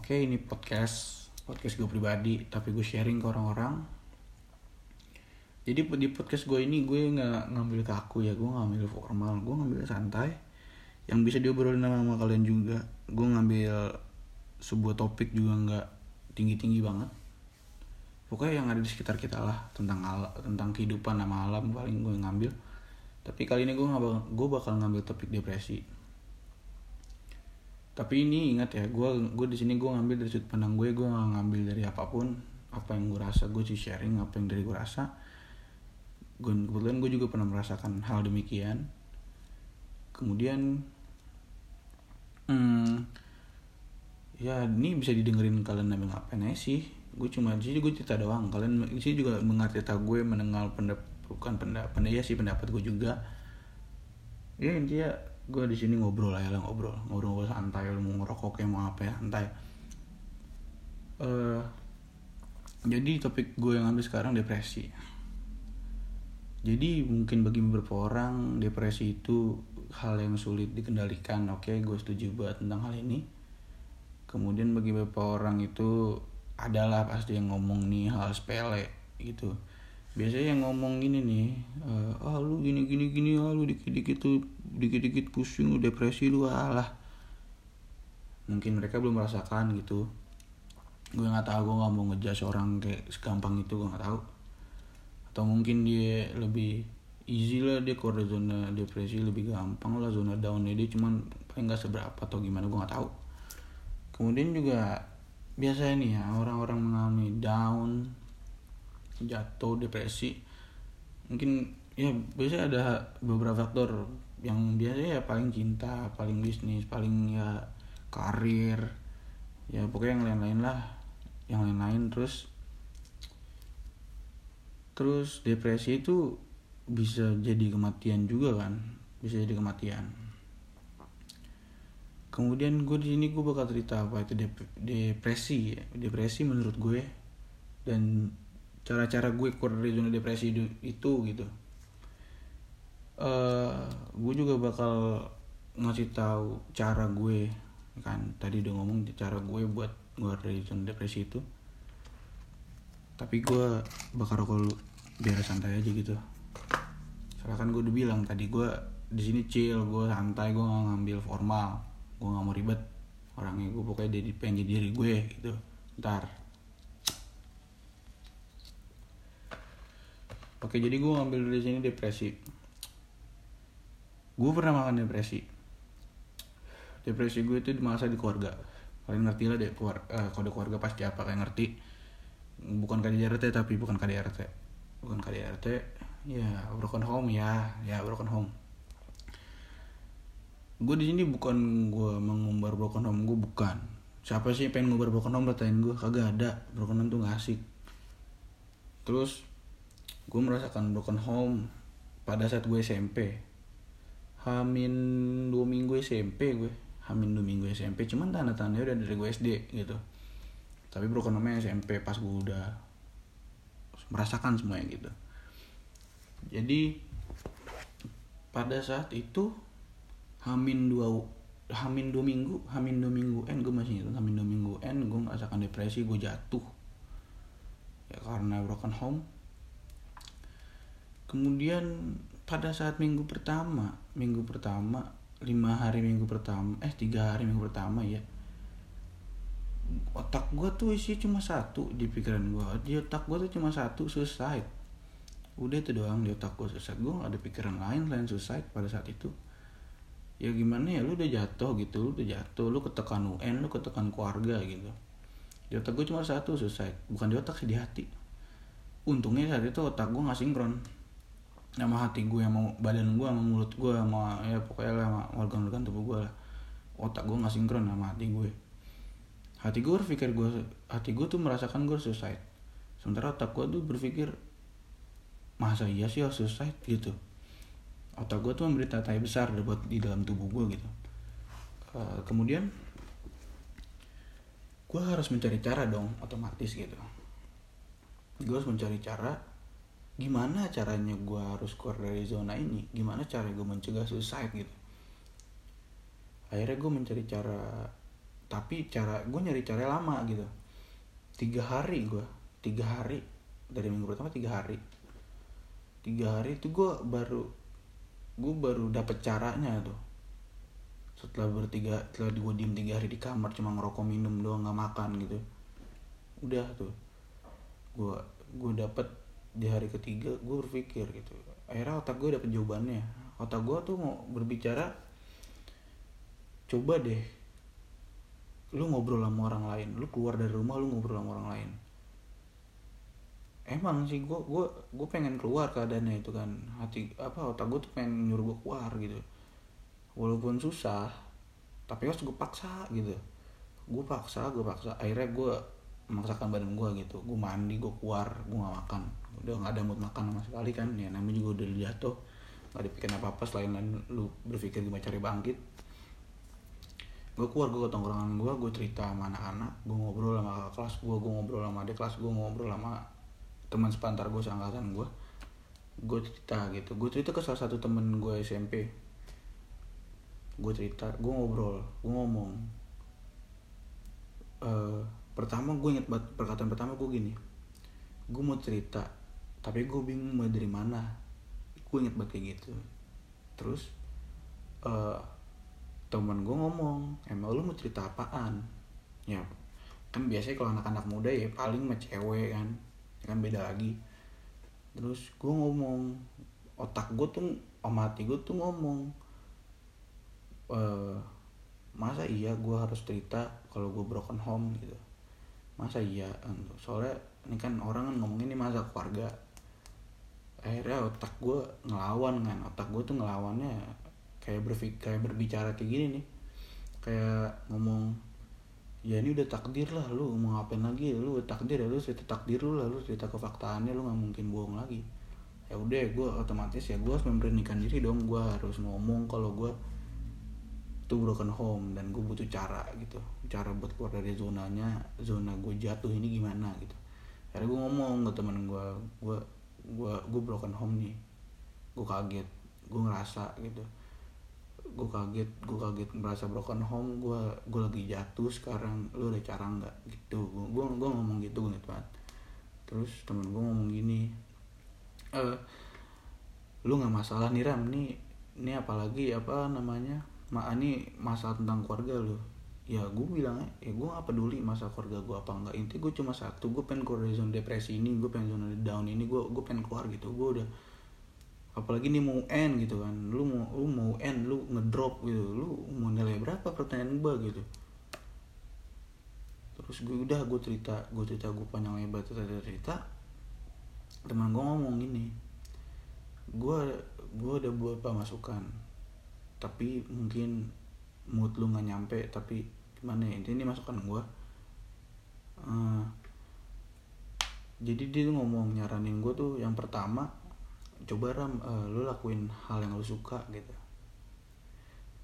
oke ini podcast podcast gue pribadi tapi gue sharing ke orang-orang. Jadi di podcast gue ini gue nggak ngambil kaku ya gue ngambil formal gue ngambil santai. Yang bisa diobrolin sama, sama kalian juga gue ngambil sebuah topik juga nggak tinggi tinggi banget. Pokoknya yang ada di sekitar kita lah tentang al tentang kehidupan sama alam paling gue ngambil. Tapi kali ini gue nggak gue bakal ngambil topik depresi tapi ini ingat ya gue gue di sini gue ngambil dari sudut pandang gue gue nggak ngambil dari apa pun apa yang gue rasa. Gue sih sharing apa yang dari gue rasa. Gue kebetulan gue juga pernah merasakan hal demikian. Kemudian hmm, ya ini bisa didengerin kalian sambil ngapain aja sih? Gue cuma di sini gue cerita doang. Kalian di sini juga mengerti cerita gue mendengar pendapat bukan pendapat ya sih pendapat gue juga. Ya intinya gue di sini ngobrol aja lah ngobrol. Ngobrol ngobrol santai lu mau ngerokok kayak mau apa ya santai. Uh, jadi topik gue yang ambil sekarang depresi. Jadi mungkin bagi beberapa orang depresi itu hal yang sulit dikendalikan. Oke gue setuju buat tentang hal ini. Kemudian bagi beberapa orang itu adalah pasti yang ngomong nih hal sepele gitu biasanya yang ngomong gini nih uh, ah lu gini gini gini ah lu dikit dikit tuh dikit dikit pusing lu depresi lu alah. Mungkin mereka belum merasakan gitu. Gue nggak tahu gue nggak mau ngejudge orang kayak segampang itu gue nggak tahu. Atau mungkin dia lebih easy lah dia keluar zona depresi lebih gampang lah zona downnya dia cuman paling nggak seberapa atau gimana gue nggak tahu. Kemudian juga biasanya nih ya orang-orang mengalami down jatuh depresi mungkin ya biasanya ada beberapa faktor yang biasanya ya paling cinta paling bisnis paling ya karir ya pokoknya yang lain-lain lah yang lain-lain. Terus terus depresi itu bisa jadi kematian juga kan bisa jadi kematian. Kemudian gue di sini gue bakal cerita apa itu depresi depresi menurut gue dan cara-cara gue keluar dari zona depresi itu, itu gitu. Uh, gue juga bakal ngasih tahu cara gue kan. Tadi udah ngomong cara gue buat keluar dari zona depresi itu. Tapi gue bakal rokok biar santai aja gitu. Soalnya kan gue udah bilang tadi gue di sini chill gue santai gue gak ngambil formal. Gue gak mau ribet orangnya gue pokoknya jadi pengen jadi diri gue gitu. Ntar oke jadi gue ngambil dari sini depresi. Gue pernah makan depresi. Depresi gue itu di masa di keluarga. Kalian ngerti lah deh keluar, uh, kode keluarga pasti apa kalian ngerti. Bukan KDRT tapi bukan KDRT bukan KDRT ya broken home ya. Ya broken home. Gue di sini bukan gue mengumbar broken home gue bukan. Siapa sih yang pengen ngumbar broken home? Bertain gue kagak ada. Broken home tuh gak asik. Terus gue merasakan broken home pada saat gue SMP Hamin dua minggu SMP gue Hamin dua minggu SMP cuman tanda tandanya udah dari gue SD gitu. Tapi broken home SMP pas gue udah merasakan semuanya gitu. Jadi pada saat itu Hamin dua Hamin dua minggu Hamin dua minggu N gue masih ingat Hamin dua minggu N gue merasakan depresi gue jatuh. Ya karena broken home kemudian pada saat minggu pertama minggu pertama lima hari minggu pertama eh tiga hari minggu pertama ya otak gue tuh isi cuma satu di pikiran gue di otak gue tuh cuma satu suicide. Udah itu doang di otak gue suicide. Gue gak ada pikiran lain selain suicide pada saat itu. Ya gimana ya lu udah jatuh gitu lu udah jatuh lu ketekan UN lu ketekan keluarga gitu. Di otak gue cuma satu selesai bukan di otak sih di hati. Untungnya saat itu otak gue nggak sinkron sama hati gue sama badan gue sama mulut gue sama ya pokoknya lah sama organ-organ tubuh gue lah. Otak gue nggak sinkron sama hati gue hati gue berpikir gue hati gue tuh merasakan gue suicide. Sementara otak gue tuh berpikir masa iya sih harus suicide? gitu. Otak gue tuh memberi tata besar buat di dalam tubuh gue gitu. Uh, kemudian gue harus mencari cara dong otomatis gitu. Gue harus mencari cara gimana caranya gue harus keluar dari zona ini? Gimana cara gue mencegah suicide gitu? Akhirnya gue mencari cara tapi cara gue nyari cara lama gitu. Tiga hari gue tiga hari. Dari minggu pertama tiga hari. Tiga hari itu gue baru gue baru dapet caranya tuh. Setelah bertiga setelah gue diem tiga hari di kamar cuma ngerokok minum doang nggak makan gitu. Udah tuh. Gue gue dapet di hari ketiga gue berpikir gitu. Akhirnya otak gue dapet jawabannya. Otak gue tuh mau berbicara coba deh lu ngobrol sama orang lain. Lu keluar dari rumah lu ngobrol sama orang lain. Emang sih gue gue gue pengen keluar keadaannya itu kan. Hati apa otak gue tuh pengen nyuruh gue keluar gitu. Walaupun susah tapi harus gue paksa gitu. Gue paksa gue paksa. Akhirnya gue memaksakan badan gue gitu. Gue mandi gue keluar gue gak makan udah nggak ada mood makan sama sekali kan. Ya namanya juga udah jatuh. Nggak dipikirin apa apa selain lu berpikir gimana cari bangkit. Gue keluar gue ke tongkrongan gue gue cerita sama anak-anak gue ngobrol sama kelas gue gue ngobrol sama adik kelas gue ngobrol sama teman sepantar gue seangkatan gue gue cerita gitu. Gue cerita ke salah satu temen gue SMP gue cerita gue ngobrol gue ngomong. Uh, pertama gue inget perkataan pertama gue gini. Gue mau cerita tapi gue bingung mulai dari mana. Gue inget banget kayak gitu. Terus uh, temen gue ngomong emang lu mau cerita apaan? Ya kan biasanya kalau anak-anak muda ya paling mah cewek kan ya kan beda lagi. Terus gue ngomong otak gue tuh sama hati gue tuh ngomong e, masa iya gue harus cerita kalau gue broken home? Gitu. Masa iya? Soalnya ini kan orang kan ngomongin ini masa keluarga akhirnya otak gue ngelawan kan. Otak gue tuh ngelawannya kayak berfik kayak berbicara kayak gini nih. Kayak ngomong ya ini udah takdir lah lu mau ngapain lagi? Lu takdir ya lu cerita takdir lu lah lu cerita kefaktaannya lu nggak mungkin bohong lagi. Ya udah gue otomatis ya gue harus memberanikan diri dong. Gue harus ngomong kalau gue tuh broken home dan gue butuh cara gitu. Cara buat keluar dari zonanya zona gue jatuh ini gimana gitu. Akhirnya gue ngomong ke teman gue gue gue gue broken home nih. Gue kaget gue ngerasa gitu. Gue kaget gue kaget merasa broken home gue gue lagi jatuh sekarang. Lu ada cara nggak? Gitu. Gue gue ngomong gitu gitu banget. Terus temen gue ngomong gini e, lu nggak masalah nih ram. Nih ini apalagi apa namanya? Ma ini masalah tentang keluarga lu ya gue bilang ya gue gak peduli masa keluarga gue apa enggak inti gue cuma satu gue pengen keluar dari zona depresi ini gue pengen zona down ini gue gue pengen keluar gitu. Gue udah apalagi nih mau end gitu kan. Lu mau lu mau end lu ngedrop gitu. Lu mau nilai berapa pertanyaan gue gitu. Terus gue udah gue cerita gue cerita gue panjang lebar cerita cerita teman gue ngomong gini gue gue ada beberapa masukan tapi mungkin mood lu nggak nyampe tapi gimana ya? Ini masukan gue uh, jadi dia tuh ngomong nyaranin gue tuh yang pertama coba ram uh, lu lakuin hal yang lu suka gitu.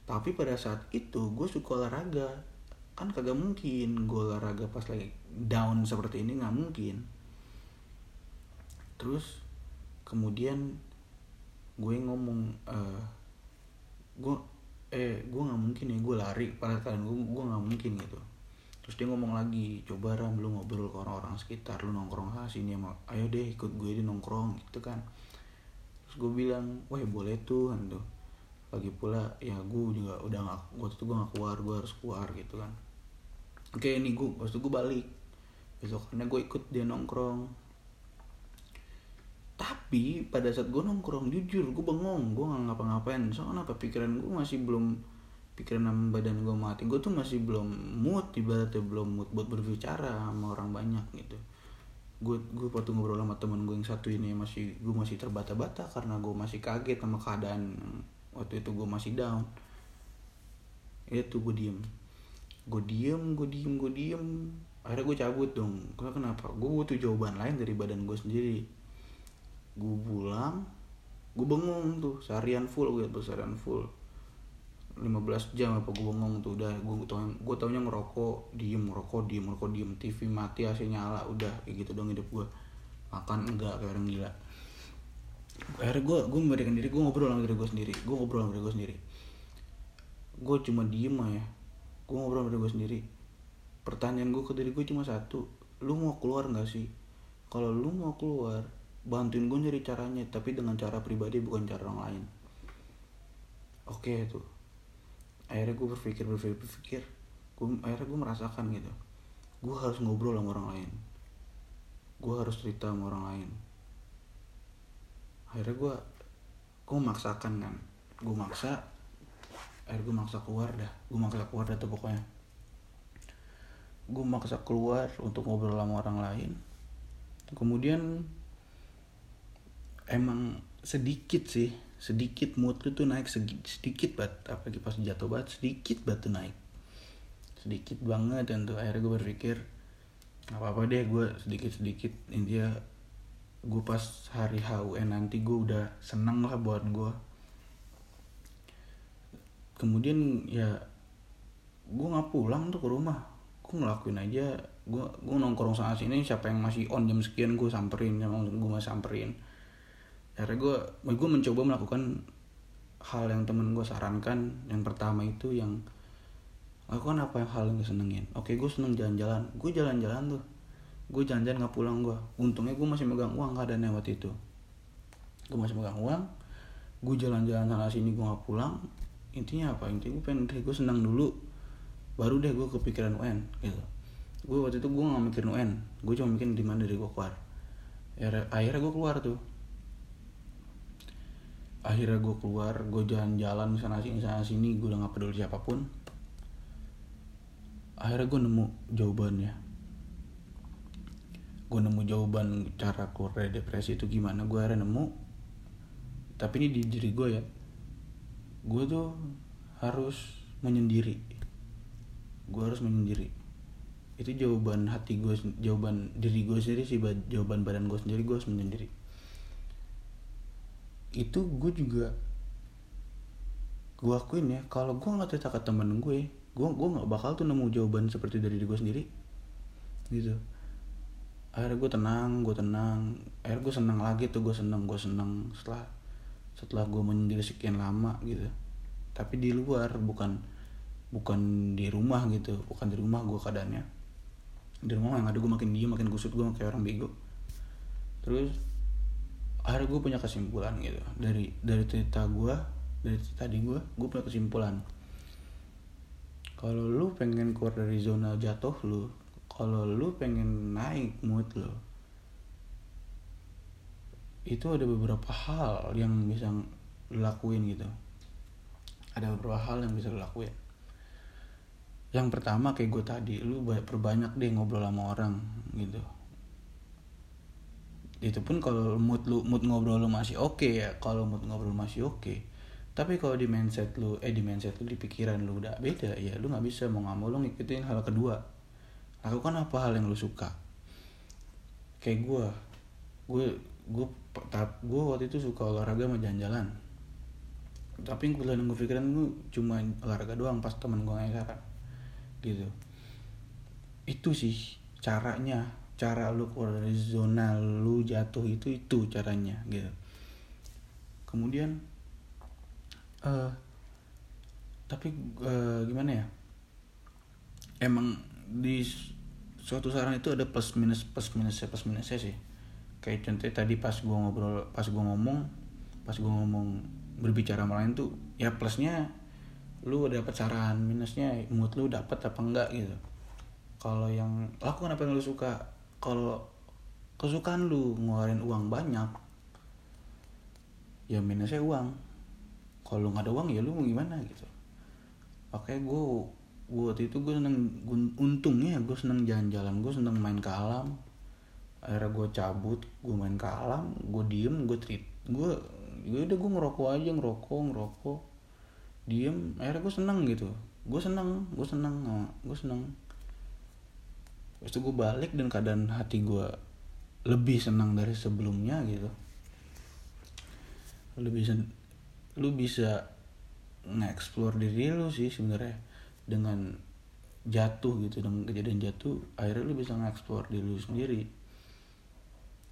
Tapi pada saat itu gue suka olahraga. Kan kagak mungkin gue olahraga pas lagi down seperti ini nggak mungkin. Terus kemudian gue ngomong uh, gue eh gue nggak mungkin ya gue lari pada kalian gue gue nggak mungkin gitu. Terus dia ngomong lagi coba ram lu ngobrol ke orang-orang sekitar lu nongkrong sana sini sama ayo deh ikut gue di nongkrong gitu kan. Terus gue bilang wah boleh tuh kan tuh lagi pula ya gue juga udah nggak gue tuh gue nggak keluar gue harus keluar gitu kan. Oke ini gue waktu gue balik. Besokannya gue ikut dia nongkrong tapi pada saat gue nongkrong jujur gue bengong gue nggak ngapa-ngapain. Soalnya apa pikiran gue masih belum pikiran sama badan gue mati. Gue tuh masih belum mood ibaratnya belum mood buat berbicara sama orang banyak gitu. Gue gue waktu ngobrol sama temen gue yang satu ini masih gue masih terbata-bata karena gue masih kaget sama keadaan waktu itu gue masih down. Itu gue diem. Gue diem gue diem gue diem. Akhirnya gue cabut dong. Kenapa gue butuh jawaban lain dari badan gue sendiri gue pulang gue bengong tuh seharian full gue tuh seharian full. 15 jam apa gue bengong tuh udah. Gue tau gue taunya ngerokok diem ngerokok diem ngerokok diem. TV mati AC nyala udah. Kayak gitu dong hidup gue makan enggak kayak orang gila. Akhirnya gue gue memberikan diri gue ngobrol sama diri gue sendiri. Gue ngobrol sama diri gue sendiri. Gue cuma diem aja. Gue ngobrol sama diri gue sendiri. Pertanyaan gue ke diri gue cuma satu. Lu mau keluar nggak sih? Kalau lu mau keluar bantuin gue nyari caranya tapi dengan cara pribadi bukan cara orang lain. Oke okay, tuh akhirnya gue berpikir berpikir berpikir. Gue akhirnya gue merasakan gitu. Gue harus ngobrol sama orang lain. Gue harus cerita sama orang lain. Akhirnya gue gue memaksakan kan. Gue maksa akhirnya gue maksa keluar dah. Gue maksa keluar dah tuh pokoknya. Gue maksa keluar untuk ngobrol sama orang lain. Kemudian emang sedikit sih sedikit mood lu tuh naik sedikit, banget apalagi pas jatuh banget sedikit tuh naik. Sedikit banget dan tuh akhirnya gue berpikir nggak apa-apa deh gue sedikit sedikit intinya gue pas hari HUN nanti gue udah seneng lah buat gue kemudian ya gue nggak pulang tuh ke rumah. Gue ngelakuin aja gue gue nongkrong sana sini siapa yang masih on jam sekian gue samperin emang gue masih samperin akhirnya gue gue mencoba melakukan hal yang temen gue sarankan. Yang pertama itu yang lakukan apa yang hal yang gue senengin. Oke gue seneng jalan-jalan. Gue jalan-jalan tuh. Gue jalan-jalan nggak pulang gue untungnya gue masih megang uang gak ada waktu itu. Gue masih megang uang gue jalan-jalan sana sini gue nggak pulang. Intinya apa? Intinya gue pengen deh gue senang dulu baru deh gue kepikiran UN gitu. Gue waktu itu gue nggak mikirin UN gue cuma mikirin di mana dari gue keluar. Akhirnya gue keluar tuh akhirnya gue keluar gue jalan-jalan sana sini sana sini gue udah gak peduli siapa pun. Akhirnya gue nemu jawabannya. Gue nemu jawaban cara keluar dari depresi itu gimana gue akhirnya nemu. Tapi ini di diri gue ya gue tuh harus menyendiri. Gue harus menyendiri. Itu jawaban hati gue jawaban diri gue sendiri sih jawaban badan gue sendiri gue harus menyendiri itu gue juga gue akuin ya kalau gue nggak cerita ke temen gue gue gue nggak bakal tuh nemu jawaban seperti dari diri gue sendiri. Gitu. Akhirnya gue tenang gue tenang. Akhirnya gue senang lagi tuh gue senang gue senang setelah setelah gue menyendiri sekian lama gitu. Tapi di luar bukan bukan di rumah gitu bukan di rumah gue keadaannya. Di rumah yang ada gue makin diem makin gusut gue kayak orang bego. Terus akhirnya gue punya kesimpulan gitu. Dari dari cerita gue dari cerita di gue gue punya kesimpulan. Kalau lu pengen keluar dari zona jatuh lu kalau lu pengen naik mood lu itu ada beberapa hal yang bisa lakuin gitu. Ada beberapa hal yang bisa lu lakuin. Yang pertama kayak gue tadi lu perbanyak deh ngobrol sama orang gitu itu pun kalau mood lu mood ngobrol lu masih oke okay ya kalau mood ngobrol masih oke. Okay. tapi kalau di mindset lu eh di mindset lu di pikiran lu udah beda ya lu nggak bisa mau nggak mau lu ngikutin hal kedua. Lakukan apa hal yang lu suka. Kayak gue gue gue gue waktu itu suka olahraga sama jalan-jalan. Tapi kebetulan gue pikiran gue cuma olahraga doang pas temen gue ngajarin gitu. Itu sih caranya cara lu keluar dari zona lu jatuh itu itu caranya gitu. Kemudian uh, tapi uh, gimana ya? Emang di suatu saran itu ada plus minus plus minus plus minusnya sih. Kayak contohnya tadi pas gue ngobrol pas gue ngomong pas gue ngomong berbicara sama lain tuh ya plusnya lu dapat saran minusnya mood lu dapat apa enggak gitu. Kalau yang lakukan apa yang lu suka kalau kesukaan lu ngeluarin uang banyak ya minusnya uang. Kalau nggak ada uang ya lu mau gimana gitu. Oke gue gue waktu itu gue seneng untungnya gue seneng jalan-jalan gue seneng main ke alam. Akhirnya gue cabut gue main ke alam gue diem gue treat gue gue udah gue ngerokok aja ngerokok ngerokok. Diem akhirnya gue seneng gitu. Gue seneng gue seneng gue seneng Terus itu gue balik dan keadaan hati gue lebih senang dari sebelumnya gitu. Lebih sen lu bisa nge-explore diri lu sih sebenarnya dengan jatuh gitu dengan kejadian jatuh akhirnya lu bisa nge-explore diri lu sendiri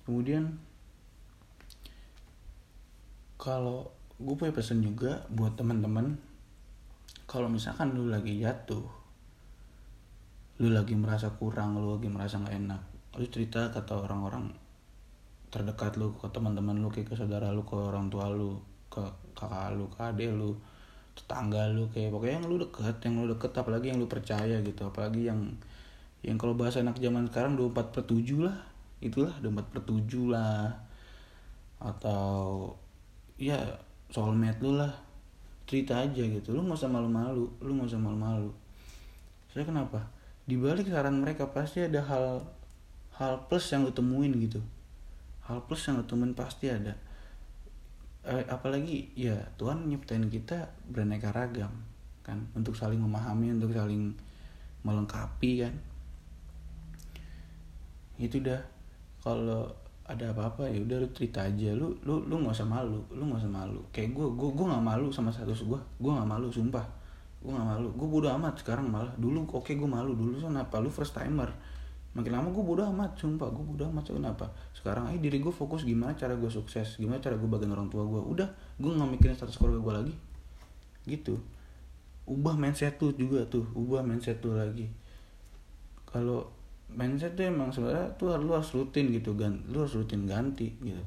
kemudian kalau gue punya pesan juga buat teman-teman kalau misalkan lu lagi jatuh lu lagi merasa kurang lu lagi merasa nggak enak. Lu cerita kata orang-orang terdekat lu ke teman-teman lu ke saudara lu ke orang tua lu ke kakak lu ke adik lu tetangga lu kayak pokoknya yang lu deket yang lu deket apalagi yang lu percaya gitu. Apalagi yang yang kalau bahasa anak zaman sekarang 24 per 7 lah. Itulah 24 per 7 lah. Atau ya soulmate lu lah. Cerita aja gitu. Lu nggak usah malu-malu. Lu nggak usah malu-malu. Saya kenapa di balik saran mereka pasti ada hal hal plus yang lu temuin gitu. Hal plus yang lu temuin pasti ada. Eh, apalagi ya Tuhan nyiptain kita beraneka ragam kan? Untuk saling memahami untuk saling melengkapi kan? Itu dah. Kalau ada apa-apa ya udah lu cerita aja. Lu lu lu nggak usah malu. Lu nggak usah malu. Kayak gue gue gue nggak malu sama status gue gue nggak malu sumpah gue nggak malu. Gue bodo amat sekarang malah dulu oke okay, gue malu. Dulu so kenapa? Lu first timer. Makin lama gue bodo amat sumpah. Gue bodo amat so kenapa? Sekarang aja diri gue fokus gimana cara gue sukses gimana cara gue bagian orang tua gue udah gue nggak mikirin status keluarga gue lagi. Gitu. Ubah mindset tuh juga tuh. Ubah mindset tuh lagi. Kalau mindset tuh emang sebenarnya tuh lu harus rutin gitu. Gan lu harus rutin ganti gitu.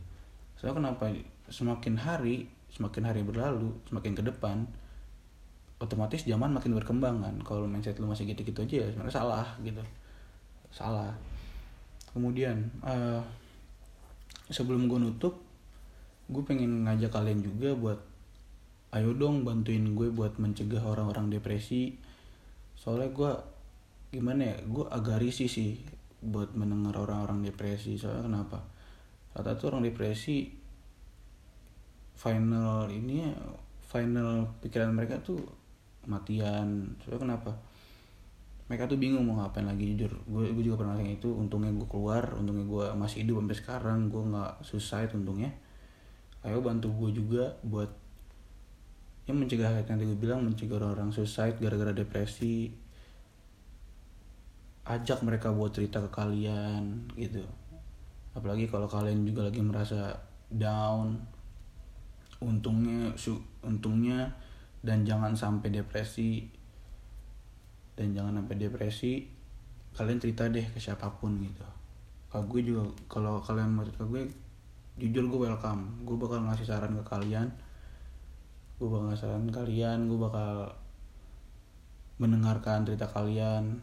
Soalnya kenapa semakin hari semakin hari berlalu semakin ke depan otomatis zaman makin berkembang kan. Kalau mindset lu masih gitu-gitu aja ya sebenarnya salah gitu. Salah. Kemudian uh, sebelum gue nutup gue pengen ngajak kalian juga buat ayo dong bantuin gue buat mencegah orang-orang depresi. Soalnya gue gimana ya gue agak risih sih buat mendengar orang-orang depresi. Soalnya kenapa? Saat itu orang depresi final ini final pikiran mereka tuh matian. Soalnya kenapa? Mereka tuh bingung mau ngapain lagi jujur. Gue gue juga pernah yang itu. Untungnya gue keluar untungnya gue masih hidup sampai sekarang. Gue nggak suicide untungnya. Ayo bantu gue juga buat yang mencegah yang tadi gue bilang mencegah orang-orang suicide gara-gara depresi. Ajak mereka buat cerita ke kalian gitu. Apalagi kalau kalian juga lagi merasa down. Untungnya su untungnya dan jangan sampai depresi. Dan jangan sampai depresi kalian cerita deh ke siapa pun gitu. Kalau gue juga kalau kalian mau cerita gue jujur gue welcome. Gue bakal ngasih saran ke kalian. Gue bakal ngasih saran kalian. Gue bakal mendengarkan cerita kalian.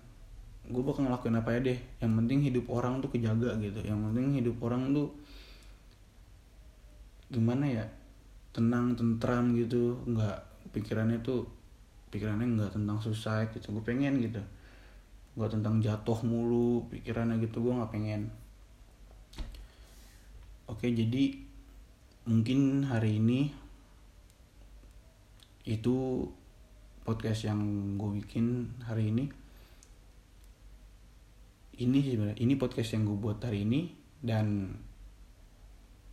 Gue bakal ngelakuin apa ya deh. Yang penting hidup orang tuh kejaga gitu. Yang penting hidup orang tuh gimana ya? Tenang tentram gitu. Nggak pikirannya tuh pikirannya nggak tentang suicide gitu gue pengen gitu. Nggak tentang jatuh mulu pikirannya gitu gue nggak pengen. Oke jadi mungkin hari ini itu podcast yang gue bikin hari ini. Ini sebenarnya ini podcast yang gue buat hari ini dan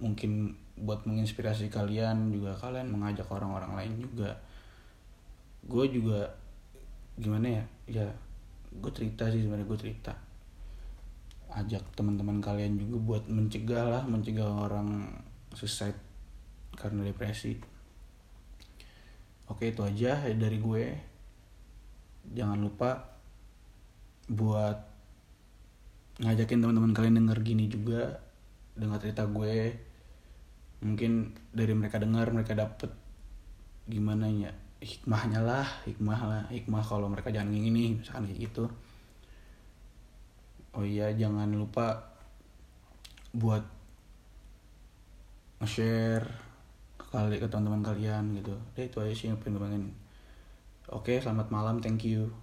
mungkin buat menginspirasi kalian juga kalian mengajak orang-orang lain juga gue juga gimana ya? Ya gue cerita sih sebenarnya gue cerita. Ajak teman-teman kalian juga buat mencegah lah mencegah orang suicide karena depresi. Oke itu aja dari gue. Jangan lupa buat ngajakin teman-teman kalian denger gini juga dengar cerita gue. Mungkin dari mereka dengar mereka dapet gimana ya hikmahnya lah hikmah lah hikmah kalau mereka jangan gini misalkan kayak gitu. Oh iya jangan lupa buat nge-share ke kali ke teman-teman kalian gitu. Deh itu aja sih yang pengen oke selamat malam thank you